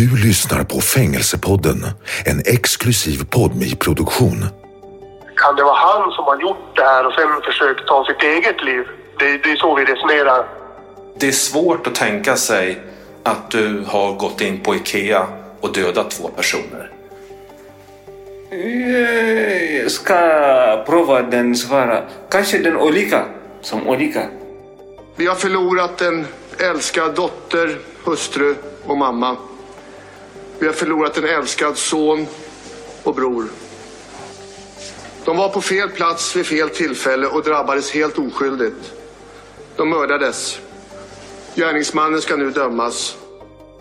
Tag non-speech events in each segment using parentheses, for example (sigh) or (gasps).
Du lyssnar på Fängelsepodden, en exklusiv Podmi-produktion. Kan det vara han som har gjort det här och sen försökt ta sitt eget liv? Det, det är så vi resonerar. Det är svårt att tänka sig att du har gått in på Ikea och dödat två personer. Jag ska prova den svara. Kanske den olika. Som olika. Vi har förlorat en älskad dotter, hustru och mamma. Vi har förlorat en älskad son och bror. De var på fel plats vid fel tillfälle och drabbades helt oskyldigt. De mördades. Gärningsmannen ska nu dömas.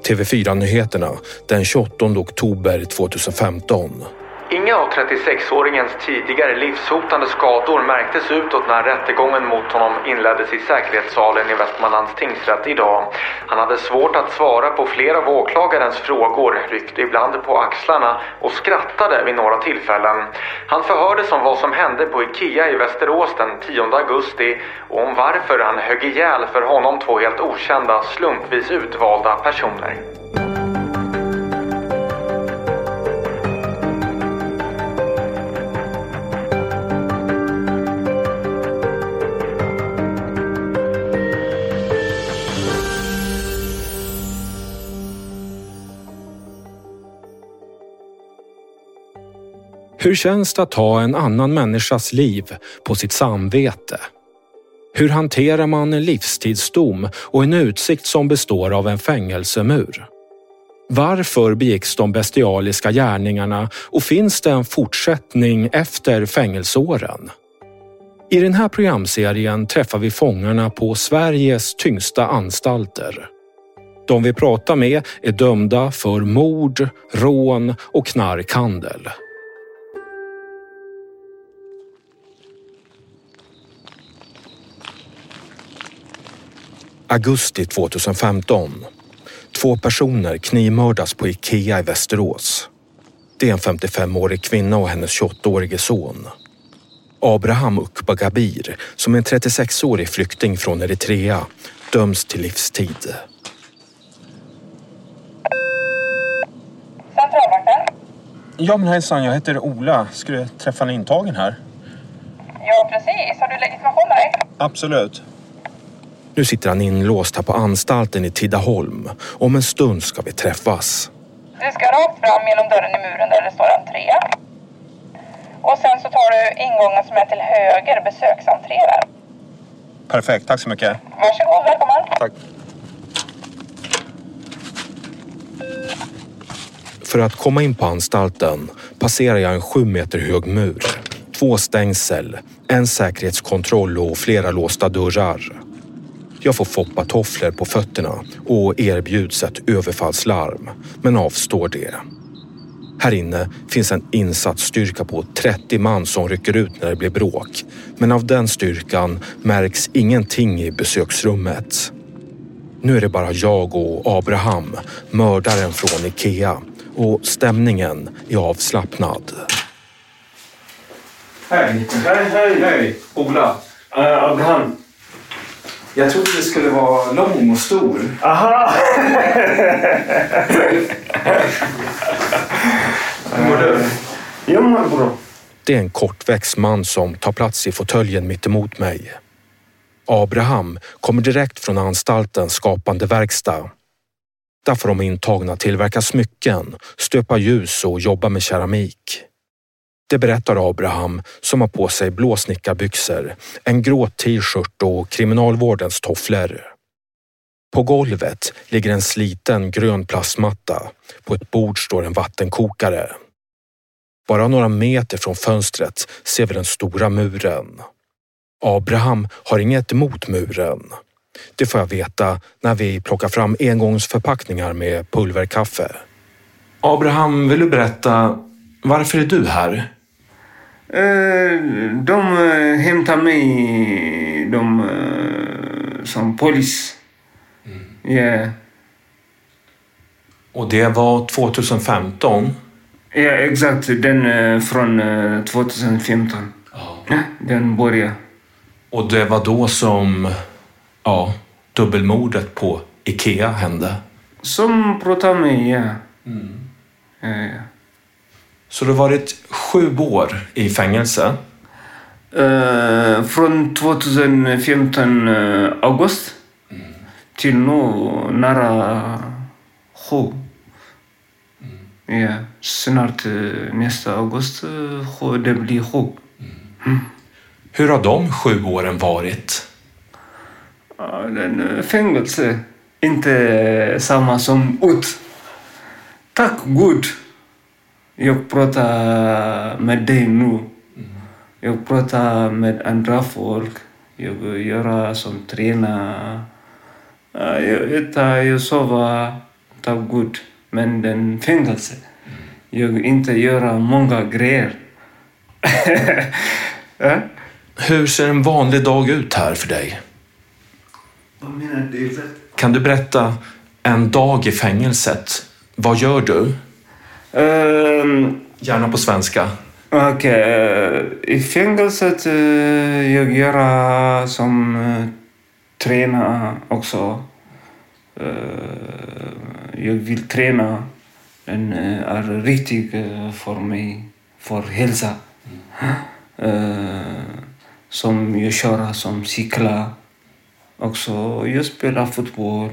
TV4-nyheterna den 28 oktober 2015. Inga av 36-åringens tidigare livshotande skador märktes utåt när rättegången mot honom inleddes i säkerhetssalen i Västmanlands tingsrätt idag. Han hade svårt att svara på flera av åklagarens frågor, ryckte ibland på axlarna och skrattade vid några tillfällen. Han förhördes om vad som hände på Ikea i Västerås den 10 augusti och om varför han högg ihjäl för honom två helt okända, slumpvis utvalda personer. Hur känns det att ha en annan människas liv på sitt samvete? Hur hanterar man en livstidsdom och en utsikt som består av en fängelsemur? Varför begicks de bestialiska gärningarna och finns det en fortsättning efter fängelseåren? I den här programserien träffar vi fångarna på Sveriges tyngsta anstalter. De vi pratar med är dömda för mord, rån och knarkhandel. Augusti 2015. Två personer knivmördas på Ikea i Västerås. Det är en 55-årig kvinna och hennes 28-årige son. Abraham Ukbagabir, som är en 36-årig flykting från Eritrea, döms till livstid. Ja men hejsan, jag heter Ola. Skulle träffa en intagen här? Ja, precis. Har du legitimation med dig? Absolut. Nu sitter han inlåst här på anstalten i Tidaholm. Om en stund ska vi träffas. Du ska rakt fram genom dörren i muren där det står entré. Och sen så tar du ingången som är till höger, besöksentré där. Perfekt, tack så mycket. Varsågod, välkommen. Tack. För att komma in på anstalten passerar jag en sju meter hög mur. Två stängsel, en säkerhetskontroll och flera låsta dörrar. Jag får foppatofflor på fötterna och erbjuds ett överfallslarm, men avstår det. Här inne finns en insatsstyrka på 30 man som rycker ut när det blir bråk. Men av den styrkan märks ingenting i besöksrummet. Nu är det bara jag och Abraham, mördaren från Ikea. Och stämningen är avslappnad. Hej! Hej, hej. Hej! Ola! Uh, Abraham. Jag trodde det skulle vara lång och stor. Aha! Hur mår du? Jag mår bra. Det är en kortväxt man som tar plats i fåtöljen mittemot mig. Abraham kommer direkt från anstaltens skapande verkstad. Där får de intagna tillverka smycken, stöpa ljus och jobba med keramik. Det berättar Abraham som har på sig blå snickarbyxor, en grå t-shirt och kriminalvårdens tofflor. På golvet ligger en sliten grön plastmatta. På ett bord står en vattenkokare. Bara några meter från fönstret ser vi den stora muren. Abraham har inget emot muren. Det får jag veta när vi plockar fram engångsförpackningar med pulverkaffe. Abraham, vill du berätta varför är du här? Eh, De eh, hämtar mig de, eh, som polis. Ja. Och det var 2015. ja, exakt. Den från eh, 2015. Ja, den började. Och det var då som, ja, dubbelmordet på Ikea hände. Som pratar med, ja. Ja, ja. Så du har varit sju år i fängelse. Eh, från 2015 uh, august till nu nära sju. Ja, snart eh, nästa august uh, sju, det blir sju. Hur har de sju åren varit? Eh, fängelse, inte samma som ut. Tack Gud. Jag pratar med dig nu. Jag pratar med andra folk. Jag gör som tränar. Ja, Jag äter, jag sover. Tack Gud. Men den fängelse. Jag inte göra många grejer. ja? (laughs) Hur ser en vanlig dag ut här för dig? Vad menar du? Kan du berätta en dag i fängelset? Vad gör du? Ehm, Gärna på svenska. Okej, eh, i fängelset uh, jag gör som uh, träna också. Eh, jag vill träna. Den eh, är riktigt uh, för mig, för hälsa. Eh, som jag kör som cykla. Också jag spelar fotboll.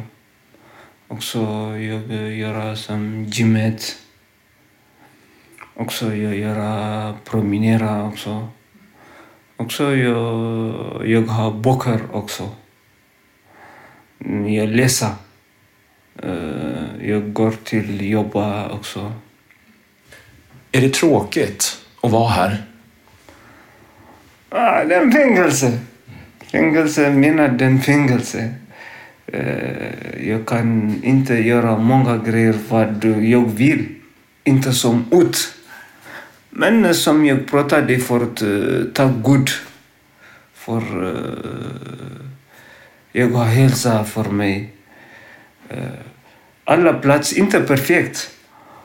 Också jag gör som gymmet. Också jag gör promenera också. Också jag, jag har böcker också. Jag läser. Eh, Jag går till jobba också. Är det tråkigt att vara här? Ah, den fängelse. Fängelse menar den fängelse. Eh, Jag kan inte göra många grejer vad jag vill. Inte som ut. Men som jag pratade förut, eh, tack Gud. För eh, jag har hälsa för mig. Eh, alla platser, inte perfekt.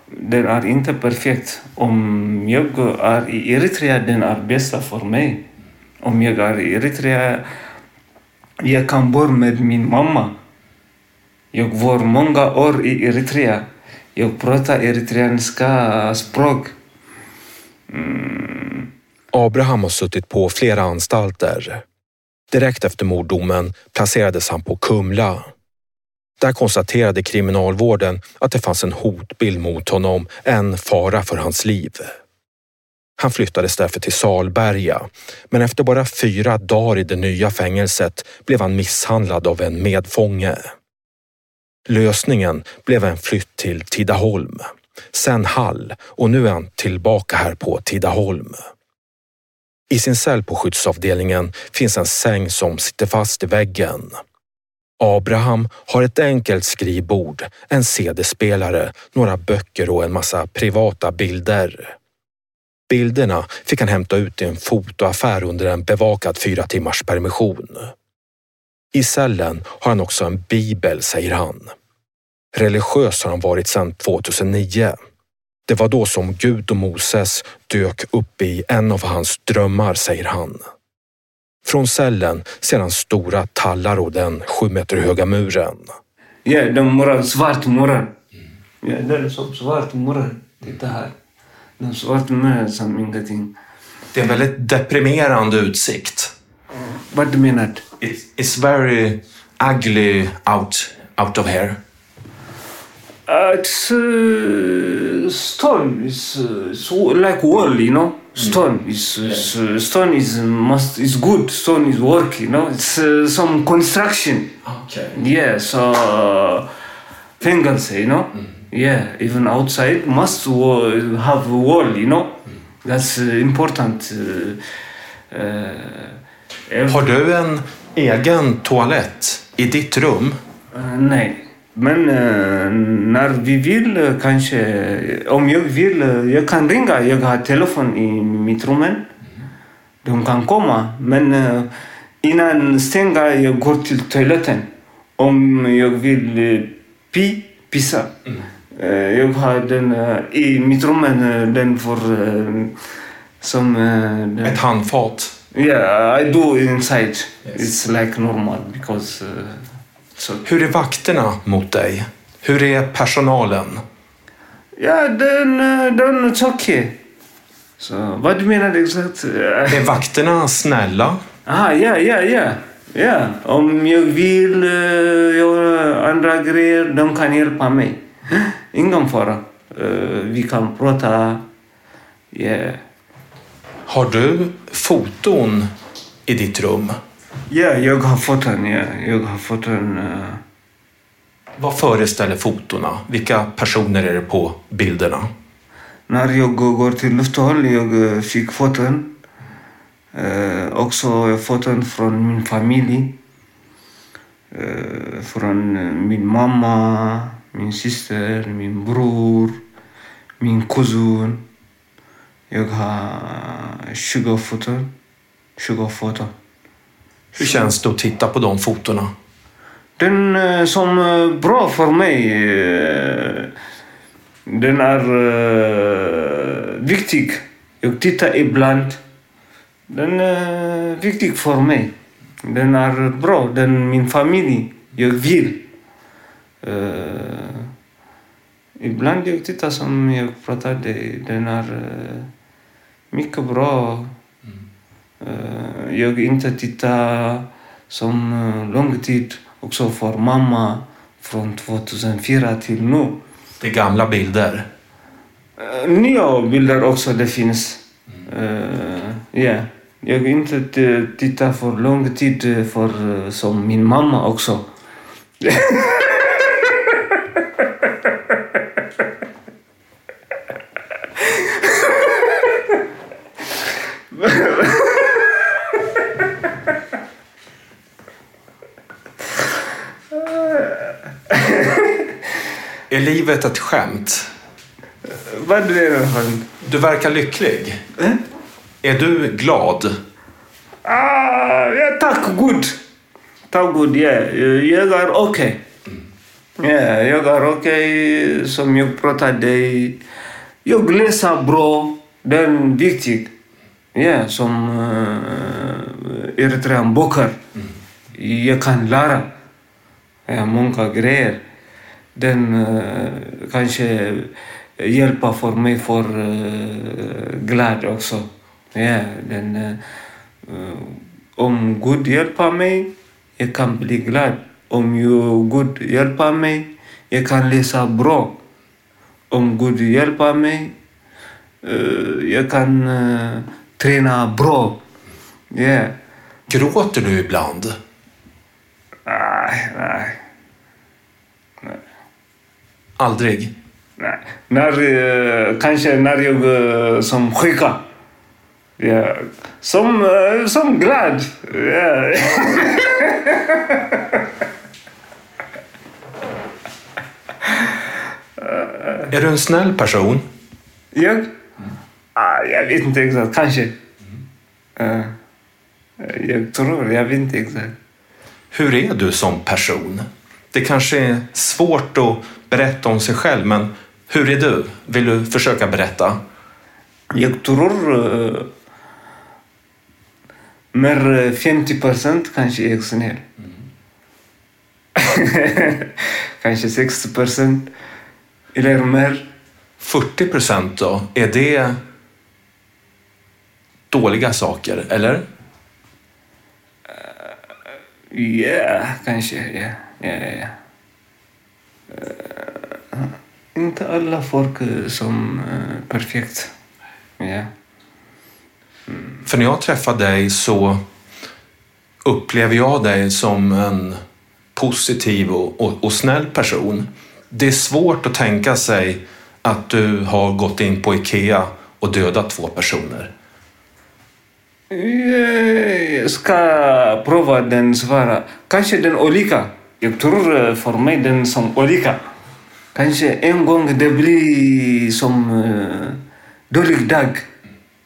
Den är inte perfekt. Om jag är i Eritrea, den är bästa för mig. Om jag är i Eritrea, jag kan bo med min mamma. Jag var många år i Eritrea. Jag pratar eritreanska språk. Mm. Abraham har suttit på flera anstalter. Direkt efter morddomen placerades han på Kumla. Där konstaterade kriminalvården att det fanns en hotbild mot honom, en fara för hans liv. Han flyttades därför till Salberga, men efter bara fyra dagar i det nya fängelset blev han misshandlad av en medfånge. Lösningen blev en flytt till Tidaholm, sen Hall och nu är han tillbaka här på Tidaholm. I sin cell på skyddsavdelningen finns en säng som sitter fast i väggen. Abraham har ett enkelt skrivbord, en CD-spelare, några böcker och en massa privata bilder. Bilderna fick han hämta ut i en fotoaffär under en bevakad fyra timmars permission. I cellen har han också en bibel, säger han. Religiös har han varit sedan 2009. Det var då som Gud och Moses dök upp i en av hans drömmar, säger han. Från cellen ser han stora tallar och den sju meter höga muren. Ja, den muren, svart muren. Ja, det är som svart muren. Titta här. Den svarta muren som ingenting. Det är en väldigt deprimerande utsikt. Vad du menar? It, it's very ugly out, out of here. Uh, it's uh, stone. It's, it's like wall, you know. Stone is uh, stone is must is good. Stone is work, you know. It's uh, some construction. Okay. Yeah, so uh, fingers, you know. Yeah, even outside must have wall, you know. That's uh, important. Uh, uh, Har du en egen toalett i ditt rum? Uh, nej. Men uh, när vi vill uh, kanske, om jag vill, uh, jag kan ringa. Jag har telefon i mitt rum. De kan komma. Men innan stänga, jag går till toaletten. Om jag vill pi, pissa. Uh, jag har den i mitt rum, den för som... Ett handfat? yeah, I do inside. It's like normal because... Hur är vakterna mot dig? Hur är personalen? Ja, den, eh, den är okej. Så vad du menar exakt? Är vakterna snälla? Ah, ja, ja, ja. Ja, om jag vill uh, göra andra grejer, de kan hjälpa mig. (gasps) Ingen fara. Uh, vi kan prata. Yeah. Har du foton i ditt rum? Ja, jag har foton. Ja. Jag har foton. Uh... Vad föreställer fotona? Vilka personer är det på bilderna? När jag går till Lufthåll, jag fick foton. Uh, också foton från min familj. Uh, från min mamma, min syster, min bror, min kusin. Jag har 20 foton. 20 foton. Hur känns det att titta på de fotona? Den eh, som är bra för mig. Eh, den är viktig. Jag tittar ibland. Den är viktig för mig. Den är bra. Den min familj. Jag vill. Uh, ibland jag tittar som jag pratade. Den är uh, mycket bra. Uh, jag inte tittar som uh, lång tid också för mamma från 2004 till nu. Det är gamla bilder? Uh, nya bilder också det finns. Ja. Yeah. Jag inte tittar för lång tid för, som min mamma också. (laughs) livet ett skämt? Vad är det? Du verkar lycklig. Eh? Är du glad? Ah, ja, tack Gud. Tack Gud, ja. Jag är okej. Okay. Ja, jag är okej. Okay. Som jag pratade. Jag läser bra. Det är viktigt. Ja, som uh, eritrean bokar. Jag kan lära ja, många grejer. Den uh, kanske hjälper för mig för uh, glad också. Ja, den, uh, om Gud hjälper mig, jag kan bli glad. Om Gud hjälper mig, jag kan läsa bra. Om Gud hjälper mig, jag kan träna bra. Yeah. Gråter du ibland? Nej. nej. Aldrig? Nej. När, uh, kanske när jag uh, som sjuka. Ja. Som, uh, som glad. Ja. (laughs) Är du en snäll person? Jag? Ah, jag vet inte exakt. Kanske. Mm. Jag tror, jag vet inte exakt. Hur är du som person? Det kanske är svårt att berätta om sig själv, men hur är du? Vill du försöka berätta? Jag tror uh, mer 50 procent kanske är snäll. Mm. (laughs) kanske 60 procent eller mer. 40 procent då? Är det dåliga saker, eller? Ja, uh, yeah, kanske. Ja, yeah. Yeah, yeah. Uh, inte alla folk som uh, perfekt. Ja. Mm. För när jag träffar dig så upplever jag dig som en positiv och, och, och snäll person. Det är svårt att tänka sig att du har gått in på Ikea och dödat två personer. Jag ska prova den svara. Kanske den olika. Jag tror för mig den som olika. Kanske en gång det blir som dålig dag.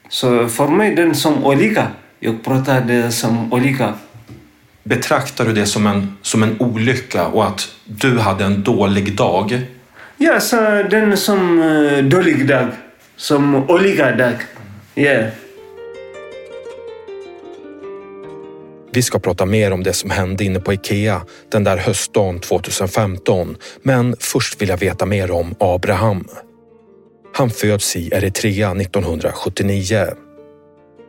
Så för mig den som olika. Jag pratade som olika. Betraktar du det som en, som en olycka och att du hade en dålig dag? Ja, så den som uh, dålig dag. Som olika dag. Yeah. Vi ska prata mer om det som hände inne på Ikea den där höstdagen 2015. Men först vill jag veta mer om Abraham. Han föds i Eritrea 1979.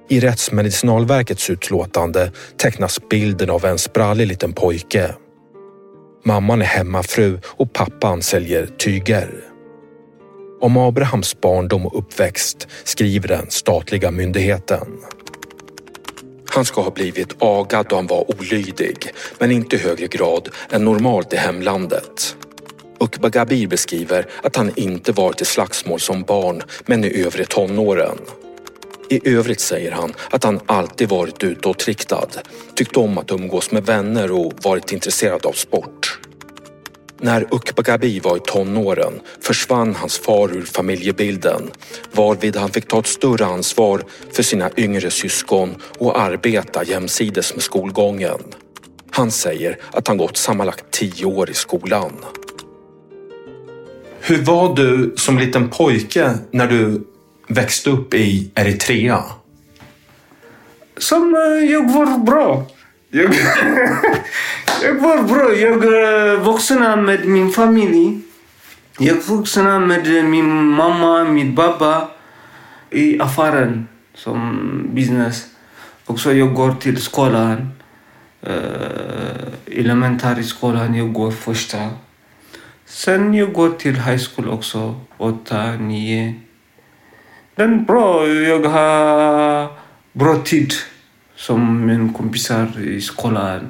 I Rättsmedicinalverkets utlåtande tecknas bilden av en sprallig liten pojke. Mamman är hemmafru och pappan säljer tyger. Om Abrahams barndom och uppväxt skriver den statliga myndigheten. Han ska ha blivit agad då han var olydig, men inte i högre grad än normalt i hemlandet. Ukba Gabir beskriver att han inte varit i slagsmål som barn, men i övre tonåren. I övrigt säger han att han alltid varit utåtriktad, tyckt om att umgås med vänner och varit intresserad av sport. När Ukbagabi var i tonåren försvann hans far ur familjebilden varvid han fick ta ett större ansvar för sina yngre syskon och arbeta jämsides med skolgången. Han säger att han gått sammanlagt tio år i skolan. Hur var du som liten pojke när du växte upp i Eritrea? Som eh, jag var bra. Jag, jag var bra. Jag eh, uh, vuxna med min familj. Jag vuxna med eh, min mamma, min pappa i affären som business. Och så jag går till skolan. Eh, uh, elementärskolan, jag går första. Sen jag går till high school också, åtta, nio. Den bra, jag har bra tid som min kompisar i skolan,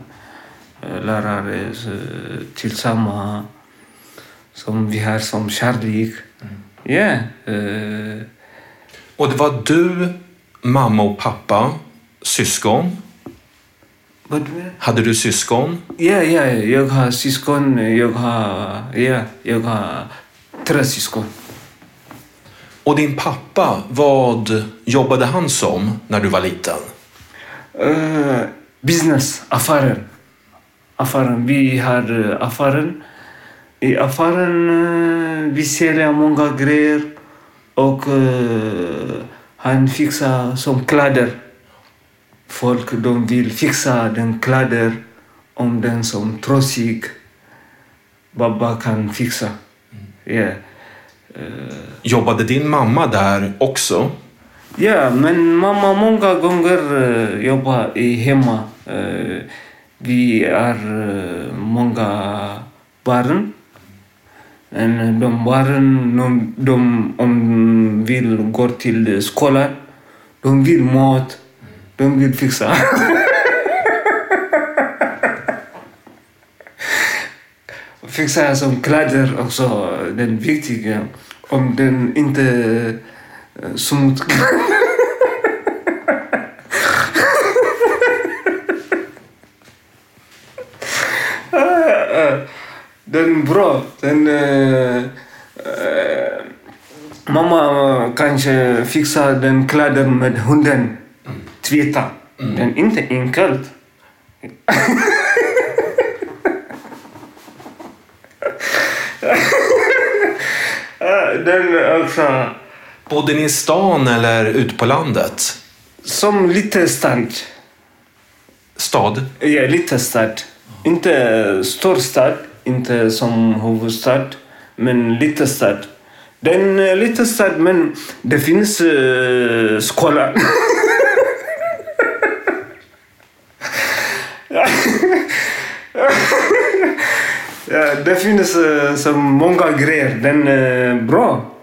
eh, lärare tillsammans, som vi har som kärlek. Ja. Yeah. Uh, Och det var du, mamma och pappa, syskon? menar? Hade du syskon? Ja, ja, jag har syskon. Jag har, ja, jag har tre syskon. Och din pappa, vad jobbade han som när du var liten? Uh, business, affären. Affären. Vi har uh, affären. I affären uh, vi säljer många grejer och uh, han fixar som kläder. Folk de vill fixa den kläder om den som trasig. Babba kan fixa. Yeah. Jobbade din mamma där också? Ja, men mamma många gånger uh, jobbar i hemma. Uh, vi är uh, många barn. Men de barnen, de, de om vill gå till skolan, de vill mat, de vill fixa. (laughs) fixa som kläder också, den viktiga. Om den inte smut Den bra. Den... Uh, uh, mamma kanske fixar den kläder med hunden. Tvätta. Den är inte enkelt. (laughs) den också... Bodde ni i stan eller ute på landet? Som lite stad. Stad? Ja, lite stad. Inte stor stad, inte som huvudstad, men lite stad. Den är lite stad, men det finns uh, skola. (laughs) ja, det finns uh, så många grejer. Den är bra.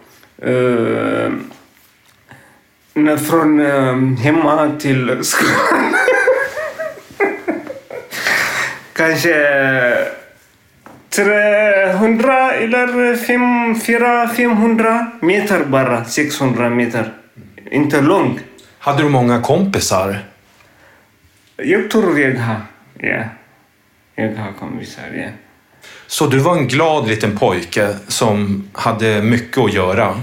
Uh, från uh, hemma till skolan. (laughs) Kanske 300 eller 400-500 meter bara. 600 meter. Inte långt. Hade du många kompisar? Jag tror jag har. Ja. Jag har kompisar, ja. Så du var en glad liten pojke som hade mycket att göra?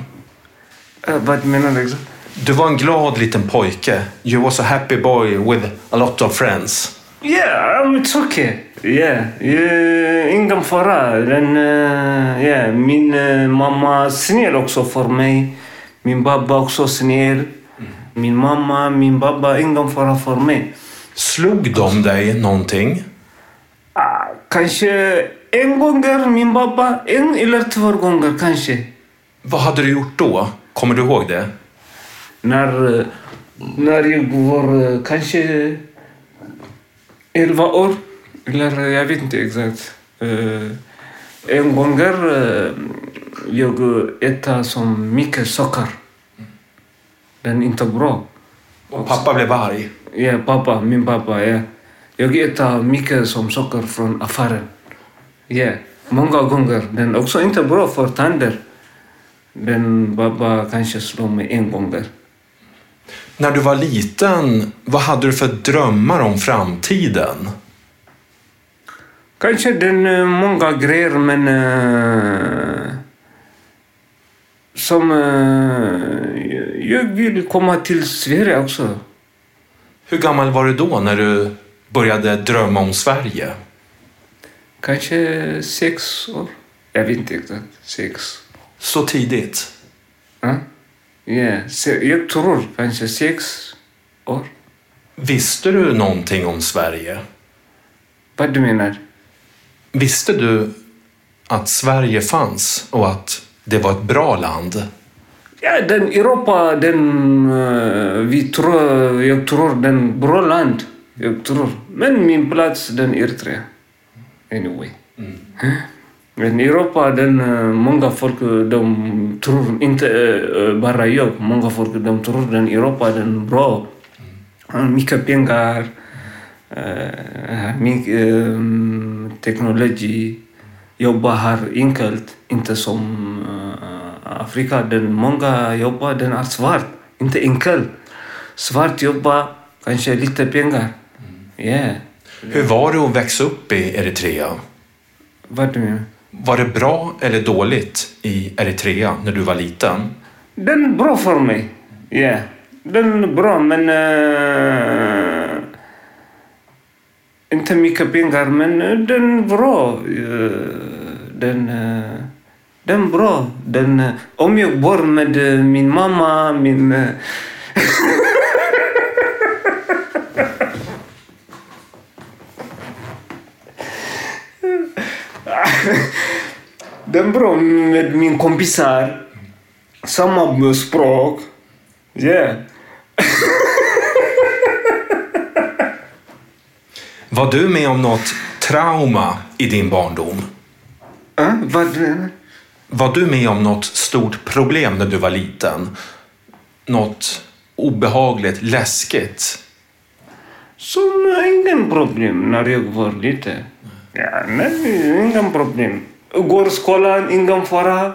Uh, vad menar du? Du var en glad liten pojke. You was a happy boy with a lot of friends. Yeah, um, it's okay. Yeah, yeah ingen fara. Den, uh, yeah, min uh, mamma snäll också för mig. Min pappa också snäll. Min mamma, min pappa, ingen fara för mig. Slog de dig någonting? Ah, kanske en gång min pappa, en eller två gånger kanske. Vad hade du gjort då? Kommer du ihåg det? När, eh, när jag var eh, kanske 11 år, eller jag vet inte exakt. Eh, En gång eh, jag äta som mycket socker. Den är inte bra. Och pappa blev arg. Ja, pappa, min pappa, ja. Jag äter mycket som socker från affären. Ja, många gånger. Den är också inte bra för tänder. Den pappa kanske slår mig en gång. När du var liten, vad hade du för drömmar om framtiden? Kanske den eh, många grejer, men eh, som eh, jag vill komma till Sverige också. Hur gammal var du då när du började drömma om Sverige? Kanske sex år. Jag vet inte exakt. Sex. Så tidigt? Ja, se- jag tror kanske sex år. Visste du någonting om Sverige? Vad du menar? Visste du att Sverige fanns och att det var ett bra land? Ja, den Europa, den, eh, vi tror, jag tror den bra land. Jag tror. Men min plats, den Eritrea. Anyway. Men Europa, den, eh, många folk, de tror, inte eh, bara jag, många folk, de tror den Europa, den bra. Har Mycket pengar, mycket eh, teknologi, jobba här enkelt, inte som Afrika, den många jobbar, den är svart, inte enkel. Svart jobba, kanske lite pengar. Ja, Hur var det att växa upp i Eritrea? vad du menar? Var det bra eller dåligt i Eritrea när du var liten? Den är bra för mig. Ja, den är bra men... Uh, inte mycket pengar men eh, den är bra. Uh, den, uh, den är bra. Den, om jag bor med min mamma, min... (laughs) den är bra med min kompisar. Samma språk. Ja. Var du med om något trauma i din barndom? Uh, vad? Var du med om något stort problem när du var liten? Något obehagligt, läskigt? Som ingen problem när jag var liten. Ja, men inga problem. Går skolan, ingen fara.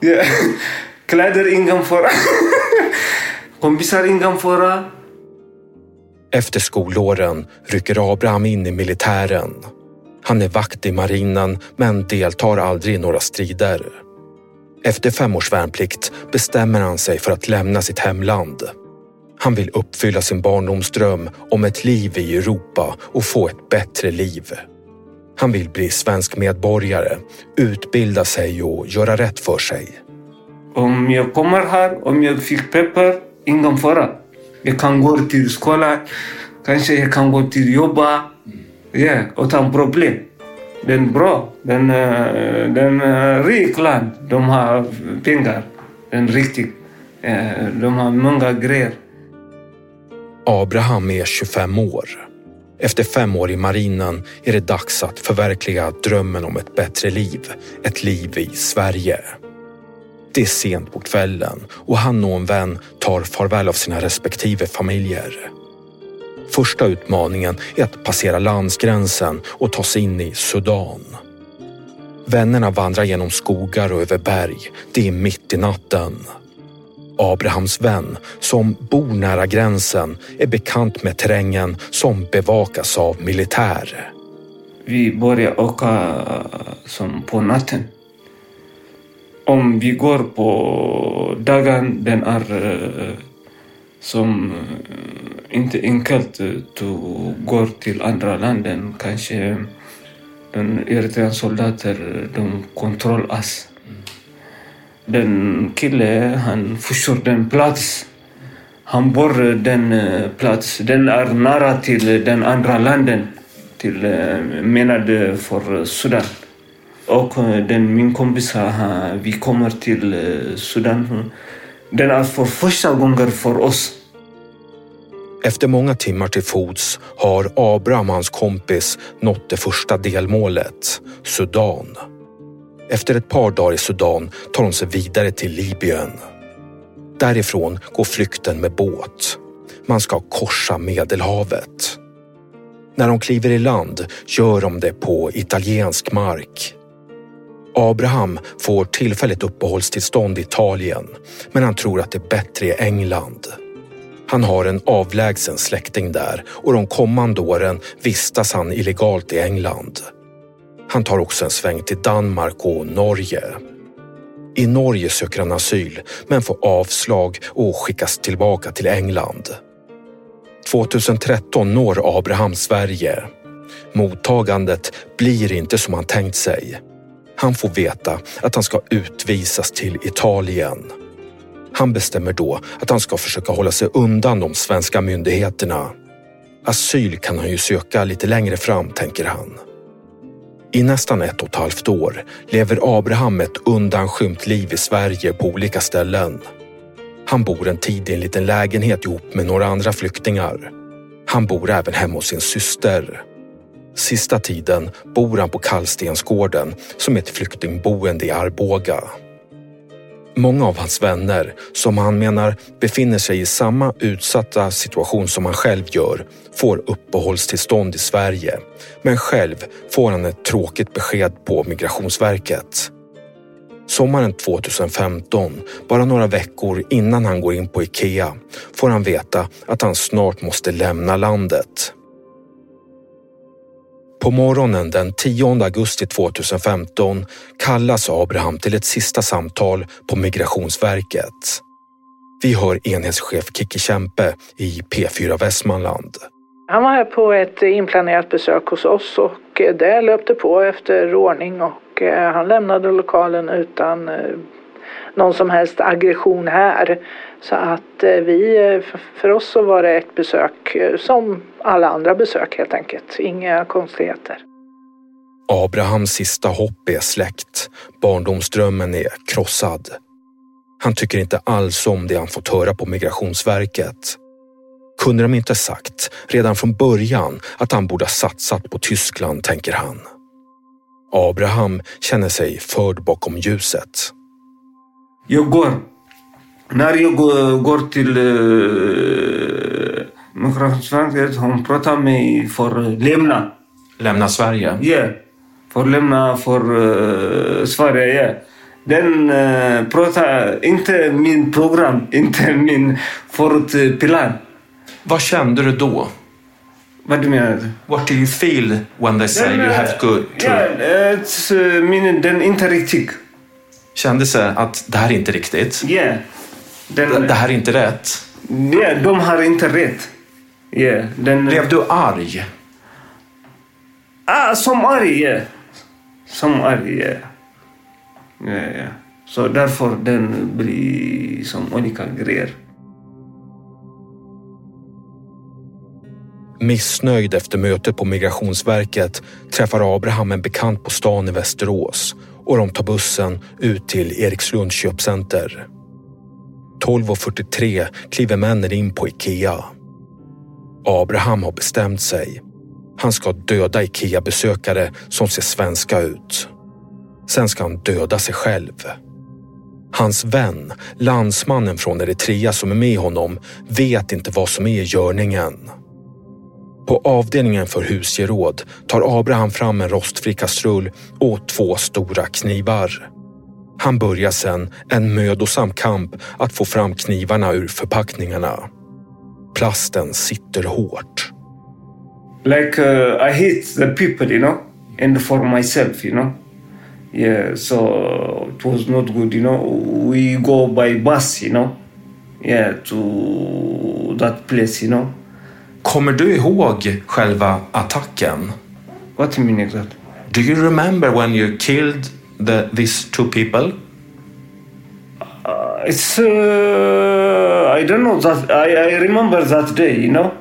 Ja. (laughs) Kläder, ingen fara. (laughs) Kompisar, ingen fara. Efter skolåren rycker Abraham in i militären. Han är vakt i marinen men deltar aldrig i några strider. Efter fem års värnplikt bestämmer han sig för att lämna sitt hemland. Han vill uppfylla sin barndomsdröm om ett liv i Europa och få ett bättre liv. Han vill bli svensk medborgare, utbilda sig och göra rätt för sig. Om jag kommer här, om jag fick peppar, ingen fara. Jag kan gå till skolan, kanske jag kan gå till jobba. Ja, utan problem. Den är bra. Den, eh, den är rik land. De har pengar. Den är riktig. Eh, De har många grejer. Abraham är 25 år. Efter fem år i marinen är det dags att förverkliga drömmen om ett bättre liv. Ett liv i Sverige. Det är sent på kvällen och han och en vän tar farväl av sina respektive familjer. Första utmaningen är att passera landsgränsen och ta sig in i Sudan. Vännerna vandrar genom skogar och över berg. Det är mitt i natten. Abrahams vän, som bor nära gränsen, är bekant med terrängen som bevakas av militär. Vi börjar åka eh, som på natten. Om vi går på dagen, den är eh, som eh, inte enkelt att gå till andra länder. Kanske den eritreanska soldater, de kontrollerar oss. Den kille, han förstår den plats. Han bor den eh, plats. Den är nära till den andra landen. Till, eh, menad för Sudan. Och eh, den, min kompis, vi kommer till Sudan. Den är för första gången för oss. Efter många timmar till fots har Abraham och hans kompis nått det första delmålet, Sudan. Efter ett par dagar i Sudan tar de sig vidare till Libyen. Därifrån går flykten med båt. Man ska korsa Medelhavet. När de kliver i land gör de det på italiensk mark. Abraham får tillfälligt uppehållstillstånd i Italien, men han tror att det är bättre i England. Han har en avlägsen släkting där och de kommande åren vistas han illegalt i England. Han tar också en sväng till Danmark och Norge. I Norge söker han asyl men får avslag och skickas tillbaka till England. 2013 når Abraham Sverige. Mottagandet blir inte som han tänkt sig. Han får veta att han ska utvisas till Italien. Han bestämmer då att han ska försöka hålla sig undan de svenska myndigheterna. Asyl kan han ju söka lite längre fram, tänker han. I nästan ett och ett halvt år lever Abraham ett undanskymt liv i Sverige på olika ställen. Han bor en tid i en liten lägenhet ihop med några andra flyktingar. Han bor även hemma hos sin syster. Sista tiden bor han på Kallstensgården som är ett flyktingboende i Arboga. Många av hans vänner, som han menar befinner sig i samma utsatta situation som han själv gör, får uppehållstillstånd i Sverige. Men själv får han ett tråkigt besked på Migrationsverket. Sommaren 2015, bara några veckor innan han går in på Ikea, får han veta att han snart måste lämna landet. På morgonen den 10 augusti 2015 kallas Abraham till ett sista samtal på Migrationsverket. Vi hör enhetschef Kikki Kämpe i P4 Västmanland. Han var här på ett inplanerat besök hos oss och det löpte på efter ordning och eh, han lämnade lokalen utan eh, någon som helst aggression här. Så att eh, vi, för oss så var det ett besök som alla andra besök helt enkelt. Inga konstigheter. Abrahams sista hopp är släckt. Barndomsdrömmen är krossad. Han tycker inte alls om det han fått höra på Migrationsverket. Kunde de inte sagt redan från början att han borde ha satsat på Tyskland, tänker han. Abraham känner sig förd bakom ljuset. Jag går. När jag går till uh, Migrationsverket, hon pratar mig för lämna. Lämna Sverige? Ja, yeah. för lämna för uh, Sverige. Yeah. Den uh, pratar inte min program, (laughs) inte min förutplan. Vad kände du då? Vad du menar? What do you feel when they say den, you have to... Ja, uh, den är inte riktigt. Kändes det att det här är inte riktigt? Ja. Yeah. Det, det, här är inte rätt? Ja, yeah, de har inte rätt. Yeah, den, Blev du arg? Ah, som arg, ja. Yeah. Som arg, ja. Ja, ja. Så därför den blir som olika grejer. Missnöjd efter mötet på Migrationsverket träffar Abraham en bekant på stan i Västerås och de tar bussen ut till Erikslunds köpcenter. 12.43 kliver männen in på Ikea. Abraham har bestämt sig. Han ska döda Ikea-besökare som ser svenska ut. Sen ska han döda sig själv. Hans vän, landsmannen från Eritrea som är med honom, vet inte vad som är i görningen. På avdelningen för husgeråd tar Abraham fram en rostfri kastrull och två stora knivar. Han börjar sen en mödosam kamp att få fram knivarna ur förpackningarna. Plasten sitter hårt. Like uh, I hate the people, you know, and for myself, you know. Yeah, so it was not good, you know. We go by bus, you know. Yeah, to that place, you know. Kommer du ihåg själva attacken? What do you mean exactly? Do you remember when you killed the, these two people? Uh, it's uh, I don't know that I, I remember that day, you know.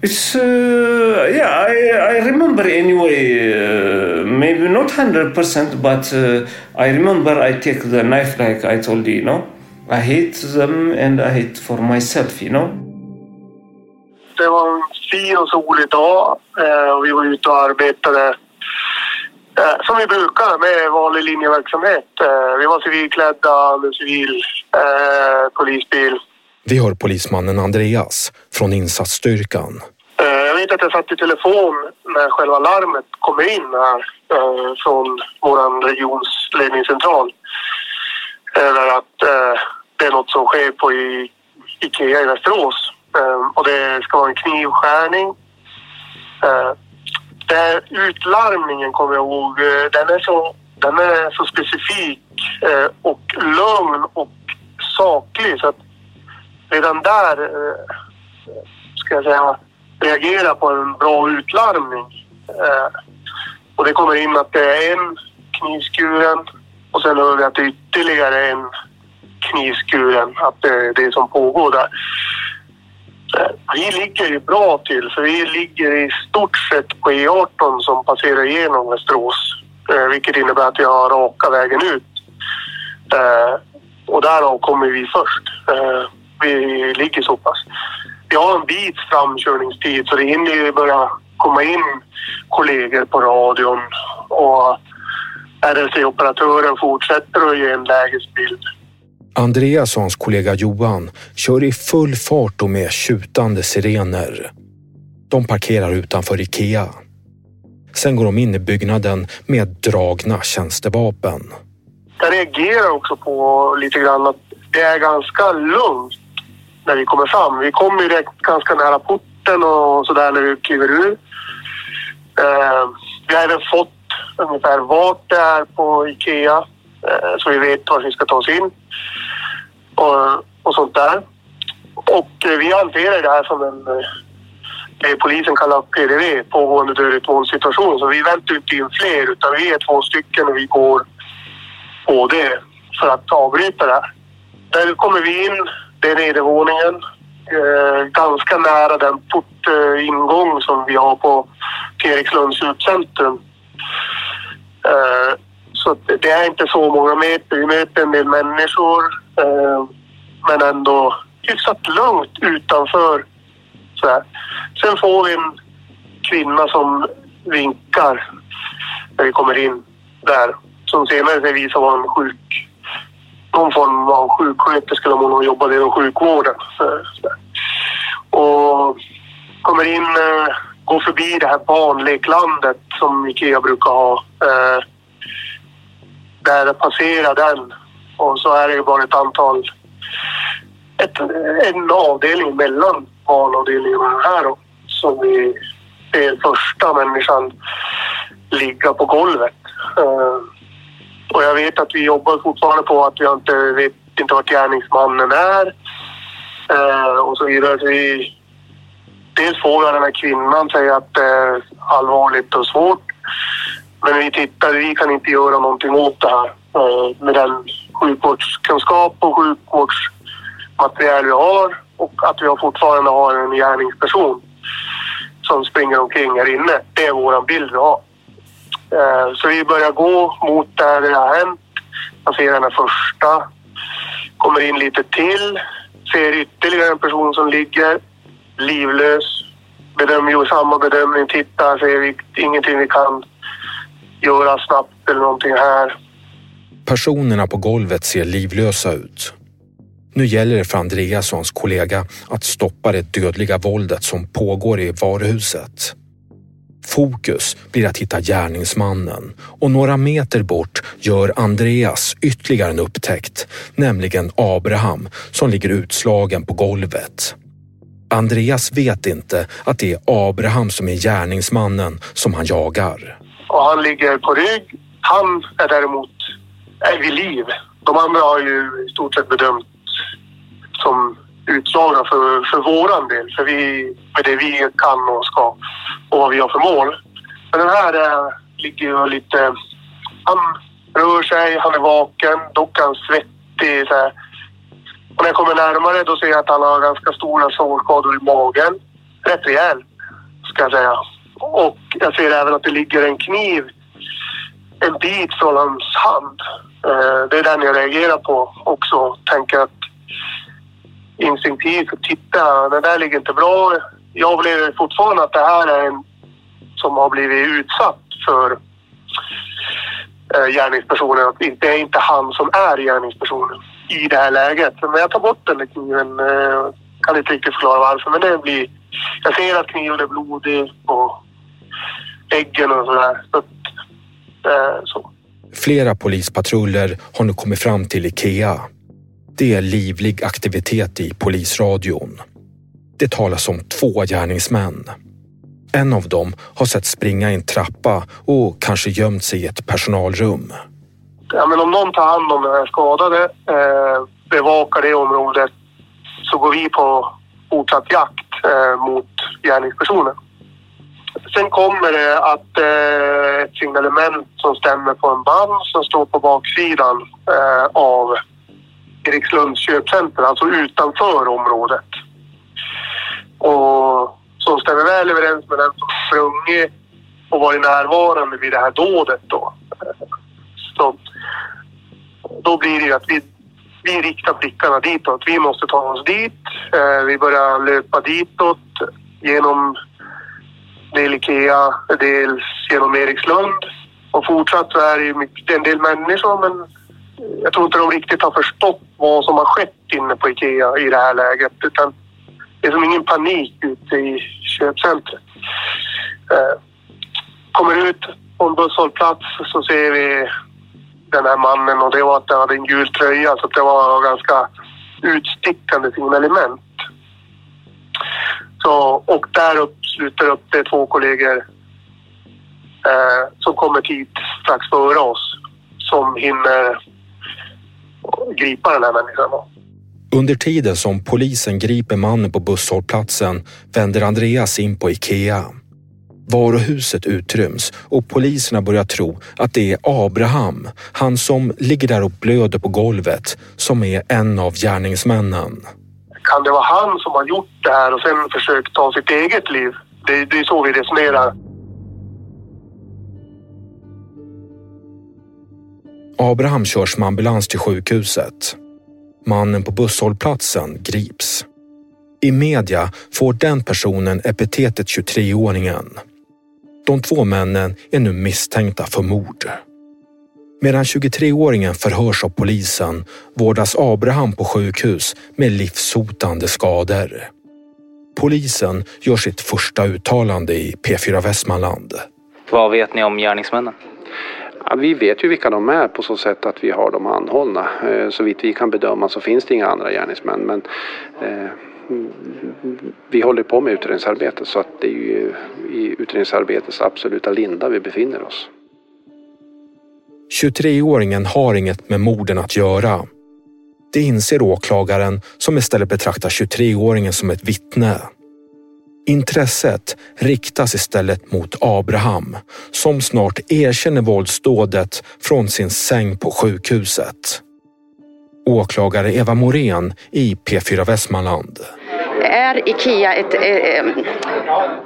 It's uh, yeah I I remember anyway uh, maybe not 100%, but uh, I remember I take the knife like I told you, you know. I hate them and I hate for myself, you know. Det var en fin och solig dag och vi var ute och arbetade som vi brukar med vanlig linjeverksamhet. Eh, vi var civilklädda med civil eh, polisbil. Vi hör polismannen Andreas från insatsstyrkan. Eh, Jag vet att jag satt i telefon när själva larmet kom in här eh, från vår regions ledningscentral. Över att eh, det är något som sker på i, Ikea i Västerås. Eh, och det ska vara en knivskärning. Eh, där utlarmningen kommer jag ihåg, eh, den är så, den är så specifik eh, och lugn och saklig så att redan där eh, ska jag säga reagera på en bra utlarmning. Och det kommer in att det är en knivskuren och sen hör vi att det är ytterligare en knivskuren, att det är det som pågår där. Vi ligger ju bra till för vi ligger i stort sett på E18 som passerar igenom Västerås. Eh, vilket innebär att vi har raka vägen ut. Eh, och därav kommer vi först. Eh, vi ligger så pass. Vi har en bit framkörningstid så det hinner ju börja komma in kollegor på radion och RLC-operatören fortsätter att ge en lägesbild. Andreas och hans kollega Johan kör i full fart och med tjutande sirener. De parkerar utanför Ikea. Sen går de in i byggnaden med dragna tjänstevapen. Jag reagerar också på lite grann att det är ganska lugnt när vi kommer fram. Vi kommer ju direkt ganska nära porten och sådär när vi kliver ur. Eh, vi har även fått ungefär vart det är på Ikea Eh, så vi vet var vi ska ta oss in och, och sånt där. Och eh, vi hanterar det här som en eh, det polisen kallar PDV, pågående dödligt våldssituation. Så vi väntar inte in fler utan vi är två stycken och vi går på det för att avbryta det här. Där kommer vi in, det är nedervåningen. Eh, ganska nära den portingång som vi har på Erikslunds utcentrum. Eh, så det är inte så många meter. Vi möter en del människor eh, men ändå hyfsat lugnt utanför. Så här. Sen får vi en kvinna som vinkar när vi kommer in där. Som senare sig visar vara en sjuk... Någon form av sjuksköterska om hon jobbade inom sjukvården. Så, så. Och kommer in, eh, går förbi det här barnleklandet som Ikea brukar ha. Eh, Eh, där passerar den och så är det ju bara ett antal... Ett, en avdelning mellan barnavdelningarna här då, som vi ser första människan ligga på golvet. Eh, och jag vet att vi jobbar fortfarande på att vi inte vet inte vart gärningsmannen är. Eh, och så vidare. Så vi, dels får jag den här kvinnan säga att det är allvarligt och svårt. Men vi tittar, vi kan inte göra någonting åt det här. Eh, med den sjukvårdskunskap och sjukvårdsmaterial vi har och att vi fortfarande har en gärningsperson som springer omkring här inne. Det är våran bild vi har. Eh, så vi börjar gå mot där det har hänt. Man ser den här första. Kommer in lite till. Ser ytterligare en person som ligger livlös. Bedömer ju samma bedömning. Tittar, ser vi ingenting vi kan göra snabbt eller någonting här. Personerna på golvet ser livlösa ut. Nu gäller det för Andreas och hans kollega att stoppa det dödliga våldet som pågår i varuhuset. Fokus blir att hitta gärningsmannen och några meter bort gör Andreas ytterligare en upptäckt, nämligen Abraham som ligger utslagen på golvet. Andreas vet inte att det är Abraham som är gärningsmannen som han jagar och han ligger på rygg. Han är däremot är vid liv. De andra har ju i stort sett bedömt som utslagna för, för våran del. För vi, med det vi kan och ska och vad vi har för mål. Men den här eh, ligger ju lite... Han rör sig, han är vaken, dock är han svettig. Så här. Och när jag kommer närmare då ser jag att han har ganska stora sårskador i magen. Rätt rejält, ska jag säga. Och jag ser även att det ligger en kniv en bit från hans hand. Eh, det är den jag reagerar på också. Tänker att instinktivt titta, det där ligger inte bra. Jag upplever fortfarande att det här är en som har blivit utsatt för eh, gärningspersonen. Det är inte han som är gärningspersonen i det här läget. Men jag tar bort den där kniven. Eh, kan inte riktigt förklara varför, men det blir... Jag ser att kniven är blodig och äggen och sådär. Så, eh, så. Flera polispatruller har nu kommit fram till Ikea. Det är livlig aktivitet i polisradion. Det talas om två gärningsmän. En av dem har sett springa i en trappa och kanske gömt sig i ett personalrum. Ja, men om någon tar hand om den här skadade, eh, bevakar det området, så går vi på fortsatt jakt eh, mot gärningspersonen. Sen kommer det att eh, ett signalement som stämmer på en band som står på baksidan eh, av Erikslunds köpcenter, alltså utanför området. Och som stämmer väl överens med den som sprungit och varit närvarande vid det här dådet då. Så då blir det ju att vi, vi riktar blickarna ditåt. Vi måste ta oss dit. Eh, vi börjar löpa ditåt genom del Ikea, dels genom Erikslund. Och fortsatt så är det ju mycket, en del människor men jag tror inte de riktigt har förstått vad som har skett inne på Ikea i det här läget. Utan det är som ingen panik ute i köpcentret. Eh, kommer ut på en busshållplats så ser vi den här mannen och det var att han hade en gul tröja så det var ganska utstickande signalement. Så, och där upp, slutar upp det två kollegor eh, som kommer hit strax före oss som hinner gripa den här människan. Under tiden som polisen griper mannen på busshållplatsen vänder Andreas in på Ikea. Varuhuset utryms och poliserna börjar tro att det är Abraham, han som ligger där och blöder på golvet, som är en av gärningsmännen. Kan det vara han som har gjort det här och sen försökt ta sitt eget liv? Det, det är så vi resonerar. Abraham körs med ambulans till sjukhuset. Mannen på busshållplatsen grips. I media får den personen epitetet 23-åringen. De två männen är nu misstänkta för mord. Medan 23-åringen förhörs av polisen vårdas Abraham på sjukhus med livshotande skador. Polisen gör sitt första uttalande i P4 Västmanland. Vad vet ni om gärningsmännen? Ja, vi vet ju vilka de är på så sätt att vi har dem anhållna. Eh, så vitt vi kan bedöma så finns det inga andra gärningsmän. Men eh, vi håller på med utredningsarbete så att det är ju i utredningsarbetets absoluta linda vi befinner oss. 23-åringen har inget med morden att göra. Det inser åklagaren som istället betraktar 23-åringen som ett vittne. Intresset riktas istället mot Abraham som snart erkänner våldsdådet från sin säng på sjukhuset. Åklagare Eva Morén i P4 Västmanland. Är Ikea ett, eh, eh,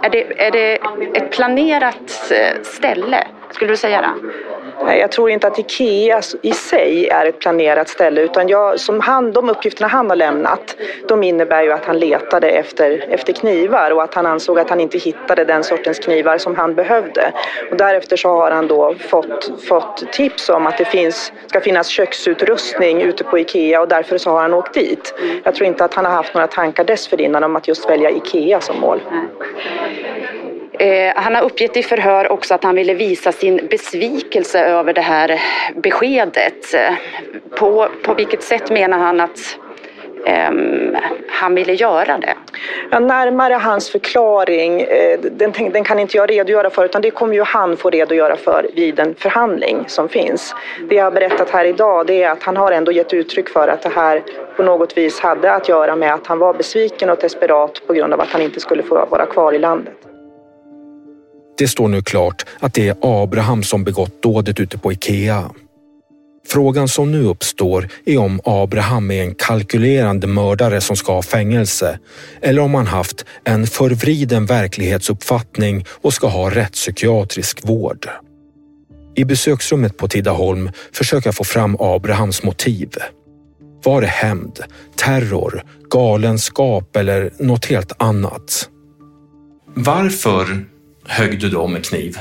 är det, är det ett planerat eh, ställe? Skulle du säga det? Nej, jag tror inte att Ikea i sig är ett planerat ställe utan jag, som han, de uppgifterna han har lämnat de innebär ju att han letade efter, efter knivar och att han ansåg att han inte hittade den sortens knivar som han behövde. Och därefter så har han då fått, fått tips om att det finns, ska finnas köksutrustning ute på Ikea och därför så har han åkt dit. Jag tror inte att han har haft några tankar dessförinnan om att just välja Ikea som mål. Eh, han har uppgett i förhör också att han ville visa sin besvikelse över det här beskedet. På, på vilket sätt menar han att Um, han ville göra det. Ja, närmare hans förklaring, eh, den, den, kan inte jag redogöra för utan det kommer ju han få redogöra för vid en förhandling som finns. Det jag har berättat här idag det är att han har ändå gett uttryck för att det här på något vis hade att göra med att han var besviken och desperat på grund av att han inte skulle få vara kvar i landet. Det står nu klart att det är Abraham som begått dådet ute på Ikea. Frågan som nu uppstår är om Abraham är en kalkylerande mördare som ska ha fängelse eller om han haft en förvriden verklighetsuppfattning och ska ha rättspsykiatrisk vård. I besöksrummet på Tidaholm försöker jag få fram Abrahams motiv. Var det hämnd, terror, galenskap eller något helt annat? Varför högg du då med kniv?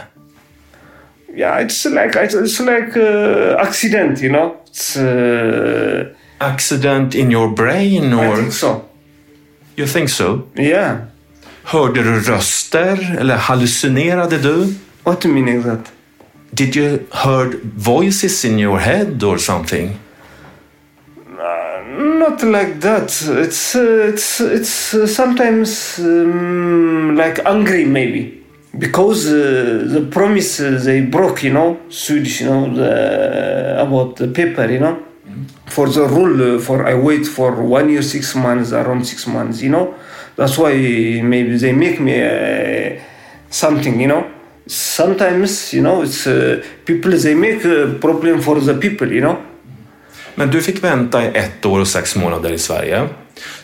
Yeah, it's like it's like uh, accident, you know. It's, uh, Accident in your brain or? I think so. You think so? Yeah. Hörde du röster eller hallucinerade du? What do you mean exact? Did you heard voices in your head or something? Not like that. It's uh, it's it's uh, sometimes um, like angry maybe because uh, the promise uh, they broke, you know, Swedish, you know, the, about the paper, you know, for the rule uh, for I wait for one year six months, around six months, you know. That's why maybe they make me uh, something, you know. Sometimes, you know, it's uh, people they make a problem for the people, you know. Men du fick vänta i ett år och sex månader i Sverige.